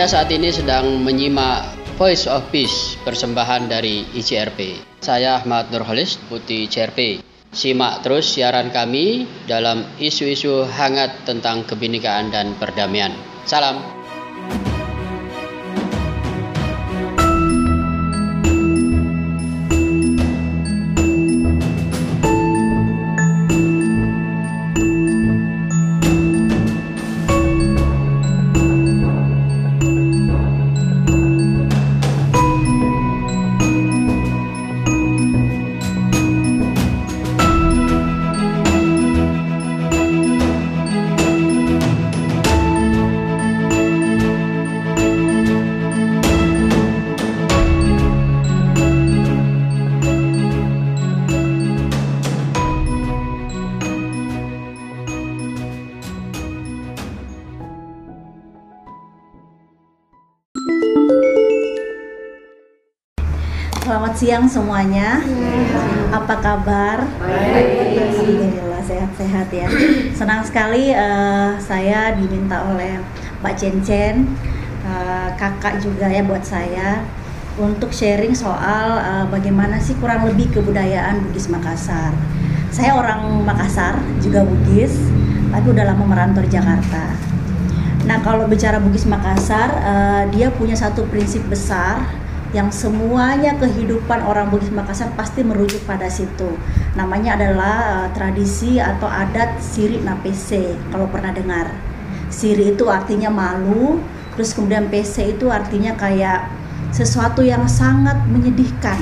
Anda saat ini sedang menyimak Voice of Peace persembahan dari ICRP. Saya Ahmad Nurholis, Putih ICRP. Simak terus siaran kami dalam isu-isu hangat tentang kebinekaan dan perdamaian. Salam. Siang semuanya. Apa kabar? Alhamdulillah sehat-sehat ya. Senang sekali uh, saya diminta oleh Mbak Chen Chen, uh, kakak juga ya buat saya untuk sharing soal uh, bagaimana sih kurang lebih kebudayaan Bugis Makassar. Saya orang Makassar, juga Bugis, tapi udah lama merantau di Jakarta. Nah, kalau bicara Bugis Makassar, uh, dia punya satu prinsip besar yang semuanya kehidupan orang Bugis Makassar pasti merujuk pada situ. Namanya adalah uh, tradisi atau adat Siri Napese kalau pernah dengar. Siri itu artinya malu, terus kemudian PC itu artinya kayak sesuatu yang sangat menyedihkan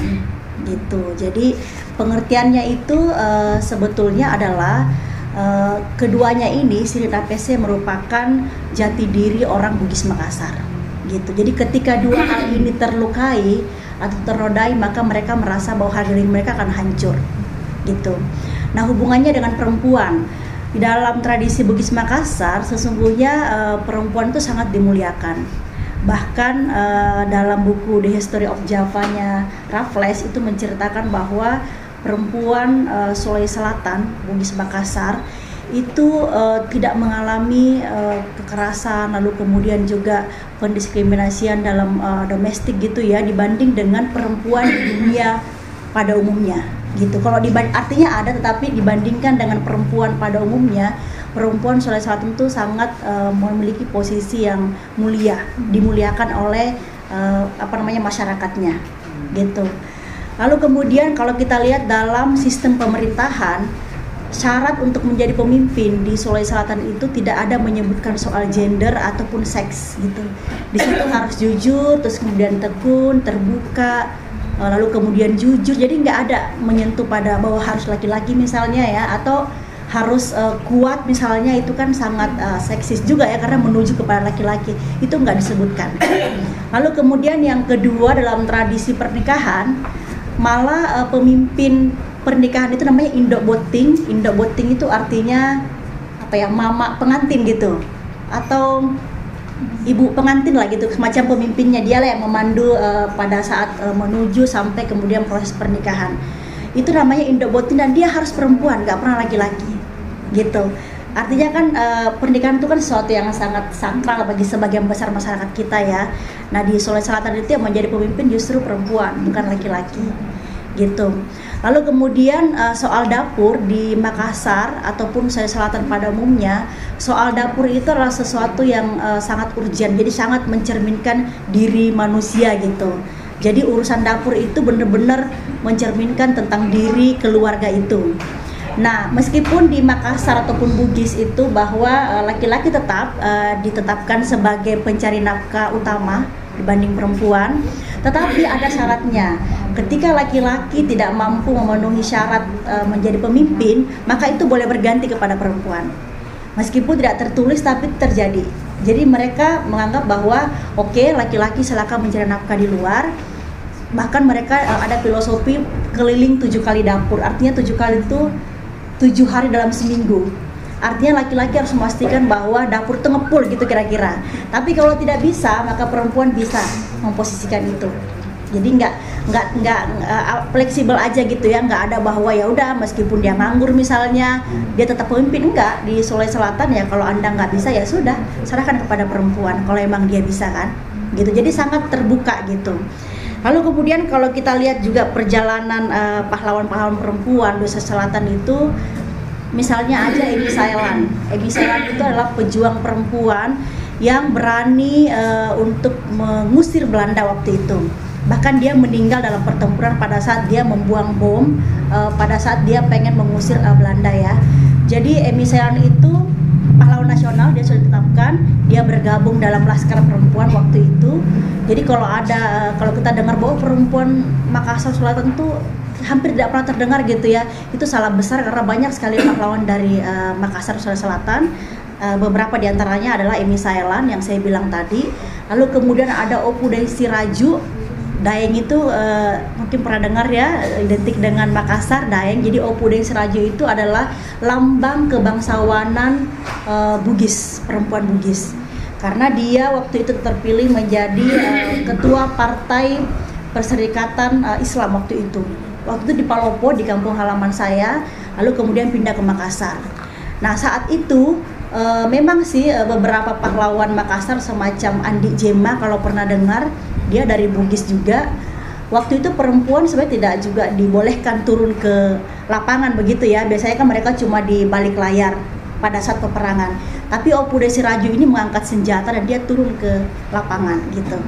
gitu. Jadi pengertiannya itu uh, sebetulnya adalah uh, keduanya ini Siri Napese merupakan jati diri orang Bugis Makassar gitu. Jadi ketika dua hal ini terlukai atau ternodai maka mereka merasa bahwa harga diri mereka akan hancur gitu. Nah hubungannya dengan perempuan di dalam tradisi Bugis Makassar sesungguhnya uh, perempuan itu sangat dimuliakan. Bahkan uh, dalam buku The History of Java-nya Raffles itu menceritakan bahwa perempuan uh, Sulawesi Selatan Bugis Makassar itu uh, tidak mengalami uh, kekerasan lalu kemudian juga pendiskriminasian dalam uh, domestik gitu ya dibanding dengan perempuan di dunia pada umumnya gitu. Kalau artinya ada tetapi dibandingkan dengan perempuan pada umumnya perempuan Sulawesi Selatan itu sangat uh, memiliki posisi yang mulia, dimuliakan oleh uh, apa namanya masyarakatnya gitu. Lalu kemudian kalau kita lihat dalam sistem pemerintahan syarat untuk menjadi pemimpin di Sulawesi Selatan itu tidak ada menyebutkan soal gender ataupun seks gitu. Di situ harus jujur, terus kemudian tekun, terbuka, eh, lalu kemudian jujur. Jadi nggak ada menyentuh pada bahwa harus laki-laki misalnya ya, atau harus uh, kuat misalnya itu kan sangat uh, seksis juga ya karena menuju kepada laki-laki itu nggak disebutkan. Lalu kemudian yang kedua dalam tradisi pernikahan malah uh, pemimpin pernikahan itu namanya indo boting. Indo boting itu artinya apa ya mama pengantin gitu. Atau ibu pengantin lah gitu semacam pemimpinnya. Dia lah yang memandu uh, pada saat uh, menuju sampai kemudian proses pernikahan. Itu namanya indo boting dan dia harus perempuan nggak pernah laki-laki gitu. Artinya kan uh, pernikahan itu kan sesuatu yang sangat sakral bagi sebagian besar masyarakat kita ya. Nah di Sulawesi Selatan itu yang menjadi pemimpin justru perempuan bukan laki-laki gitu Lalu kemudian uh, soal dapur di Makassar ataupun saya Selatan pada umumnya, soal dapur itu adalah sesuatu yang uh, sangat urgent. Jadi sangat mencerminkan diri manusia gitu. Jadi urusan dapur itu benar-benar mencerminkan tentang diri keluarga itu. Nah, meskipun di Makassar ataupun Bugis itu bahwa laki-laki uh, tetap uh, ditetapkan sebagai pencari nafkah utama dibanding perempuan, tetapi ada syaratnya ketika laki-laki tidak mampu memenuhi syarat e, menjadi pemimpin, maka itu boleh berganti kepada perempuan. Meskipun tidak tertulis tapi terjadi. Jadi mereka menganggap bahwa oke okay, laki-laki silakan mencari nafkah di luar. Bahkan mereka e, ada filosofi keliling tujuh kali dapur. Artinya tujuh kali itu tujuh hari dalam seminggu. Artinya laki-laki harus memastikan bahwa dapur itu ngepul gitu kira-kira. Tapi kalau tidak bisa, maka perempuan bisa memposisikan itu jadi nggak nggak nggak uh, fleksibel aja gitu ya nggak ada bahwa ya udah meskipun dia nganggur misalnya dia tetap pemimpin enggak di Sulawesi Selatan ya kalau anda nggak bisa ya sudah serahkan kepada perempuan kalau emang dia bisa kan gitu. Jadi sangat terbuka gitu. Lalu kemudian kalau kita lihat juga perjalanan uh, pahlawan-pahlawan perempuan Nusa Selatan itu misalnya aja Emi Sailan. Emi Sailan itu adalah pejuang perempuan yang berani uh, untuk mengusir Belanda waktu itu. Bahkan dia meninggal dalam pertempuran pada saat dia membuang bom uh, pada saat dia pengen mengusir uh, Belanda ya. Jadi Emi Sean itu pahlawan nasional dia sudah ditetapkan dia bergabung dalam laskar perempuan waktu itu. Jadi kalau ada kalau kita dengar bahwa perempuan Makassar Selatan itu hampir tidak pernah terdengar gitu ya itu salah besar karena banyak sekali pahlawan dari uh, Makassar Sulawesi Selatan uh, beberapa di antaranya adalah Emi Sailan yang saya bilang tadi lalu kemudian ada Opu Daisy Raju Daeng itu uh, mungkin pernah dengar ya identik dengan Makassar Daeng. Jadi Opu Deng Serajo itu adalah lambang kebangsawanan uh, Bugis, perempuan Bugis. Karena dia waktu itu terpilih menjadi uh, ketua partai Perserikatan uh, Islam waktu itu. Waktu itu di Palopo di kampung halaman saya, lalu kemudian pindah ke Makassar. Nah, saat itu Uh, memang sih uh, beberapa pahlawan Makassar semacam Andi Jema kalau pernah dengar dia dari Bugis juga. Waktu itu perempuan sebenarnya tidak juga dibolehkan turun ke lapangan begitu ya. Biasanya kan mereka cuma di balik layar pada saat peperangan. Tapi Opu Desi Raju ini mengangkat senjata dan dia turun ke lapangan gitu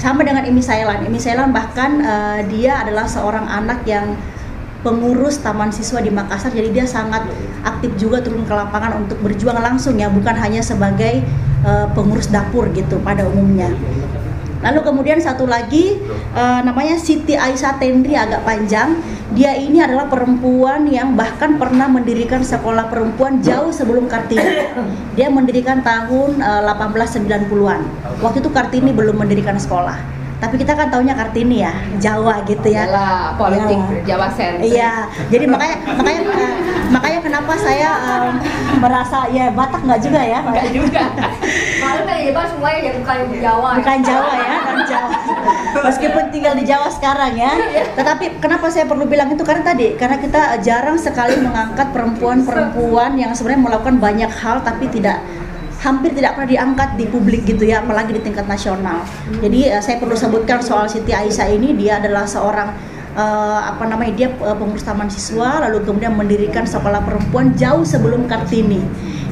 sama dengan Imi Sailan. Imi Sailan bahkan uh, dia adalah seorang anak yang pengurus taman siswa di Makassar. Jadi dia sangat aktif juga turun ke lapangan untuk berjuang langsung ya bukan hanya sebagai uh, pengurus dapur gitu pada umumnya Lalu kemudian satu lagi uh, namanya Siti Aisyah Tendri agak panjang. Dia ini adalah perempuan yang bahkan pernah mendirikan sekolah perempuan jauh sebelum Kartini. Dia mendirikan tahun uh, 1890-an. Waktu itu Kartini belum mendirikan sekolah tapi kita kan taunya Kartini ya Jawa gitu ya. Yalah, politik Yalah. Jawa sentris. Iya jadi makanya makanya uh, makanya kenapa saya um, merasa ya Batak nggak juga ya? Nggak juga. Malu dari Jawa semuanya ya bukan Jawa. Bukan Jawa ya kan Jawa. Meskipun tinggal di Jawa sekarang ya. Iya. tetapi kenapa saya perlu bilang itu? Karena tadi karena kita jarang sekali mengangkat perempuan-perempuan yang sebenarnya melakukan banyak hal tapi tidak hampir tidak pernah diangkat di publik gitu ya, apalagi di tingkat nasional. Jadi uh, saya perlu sebutkan soal Siti Aisyah ini, dia adalah seorang uh, apa namanya dia uh, pengurus taman siswa, lalu kemudian mendirikan sekolah perempuan jauh sebelum Kartini.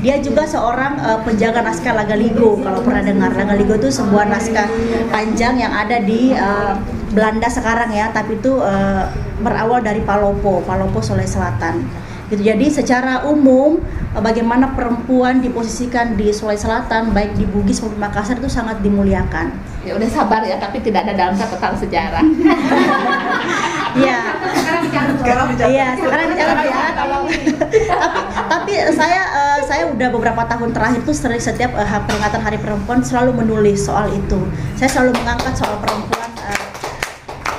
Dia juga seorang uh, penjaga naskah Lagaligo kalau pernah dengar. Lagaligo itu sebuah naskah panjang yang ada di uh, Belanda sekarang ya, tapi itu uh, berawal dari Palopo, Palopo Sulawesi Selatan gitu jadi secara umum eh, bagaimana perempuan diposisikan di Sulawesi Selatan baik di Bugis maupun Makassar itu sangat dimuliakan ya udah sabar ya tapi tidak ada dalam catatan sejarah Iya. Sekarang bicara Iya, sekarang bicara ya. tapi tapi saya uh, saya udah beberapa tahun terakhir tuh sering setiap uh, peringatan Hari Perempuan selalu menulis soal itu. Saya selalu mengangkat soal perempuan uh,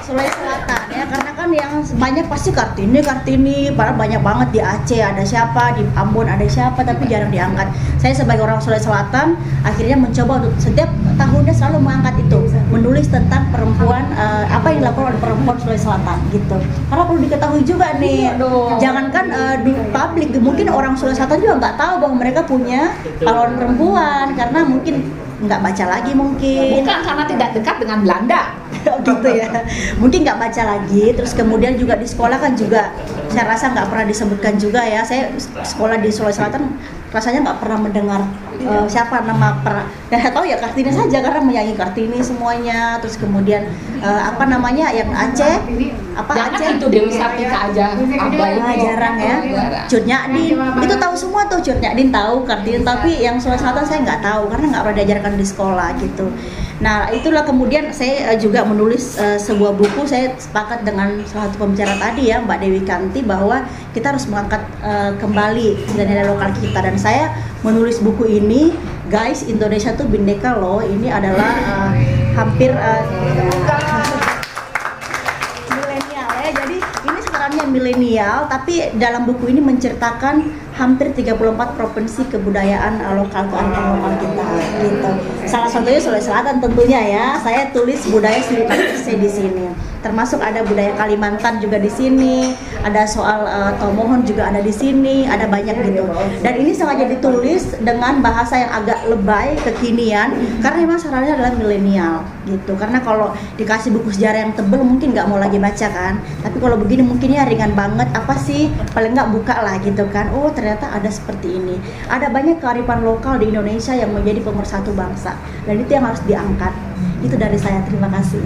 Sulawesi Selatan ya karena kan yang banyak pasti Kartini Kartini padahal banyak banget di Aceh ada siapa di Ambon ada siapa tapi jarang diangkat. Saya sebagai orang Sulawesi Selatan akhirnya mencoba untuk setiap tahunnya selalu mengangkat itu menulis tentang perempuan uh, apa yang dilakukan oleh perempuan Sulawesi Selatan gitu. Karena perlu diketahui juga nih jangankan uh, di publik mungkin orang Sulawesi Selatan juga nggak tahu bahwa mereka punya pahlawan perempuan karena mungkin nggak baca lagi mungkin. Bukan karena tidak dekat dengan Belanda. Gitu ya. Mungkin nggak baca lagi terus kemudian juga di sekolah kan juga saya rasa nggak pernah disebutkan juga ya. Saya sekolah di Sulawesi Selatan rasanya nggak pernah mendengar uh, siapa nama per dan saya tahu ya Kartini saja karena menyanyi Kartini semuanya terus kemudian uh, apa namanya yang Aceh apa Jangan Aceh? itu Dewi Sartika aja apa nah, jarang ya. Cut Nyadin. Itu tahu semua tuh Cut Nyadin tahu Kartini. Tapi yang Sulawesi Selatan saya nggak tahu karena nggak pernah diajarkan di sekolah gitu Nah, itulah kemudian saya juga menulis uh, sebuah buku. Saya sepakat dengan salah satu pembicara tadi ya, Mbak Dewi Kanti bahwa kita harus mengangkat uh, kembali nilai-nilai lokal kita dan saya menulis buku ini, guys, Indonesia tuh bindeka loh. Ini adalah uh, hampir uh, milenial tapi dalam buku ini menceritakan hampir 34 provinsi kebudayaan uh, lokal lokal kita gitu. Salah satunya Sulawesi Selatan tentunya ya. Saya tulis budaya Sri di sini. Termasuk ada budaya Kalimantan juga di sini, ada soal uh, Tomohon juga ada di sini, ada banyak gitu. Dan ini sengaja ditulis dengan bahasa yang agak lebay, kekinian karena memang sarannya adalah milenial gitu. Karena kalau dikasih buku sejarah yang tebel mungkin nggak mau lagi baca kan. Tapi kalau begini mungkin ya ringan banget apa sih paling nggak buka lah gitu kan. Oh, ternyata ada seperti ini. Ada banyak kearifan lokal di Indonesia yang menjadi pemersatu bangsa dan itu yang harus diangkat. Itu dari saya. Terima kasih.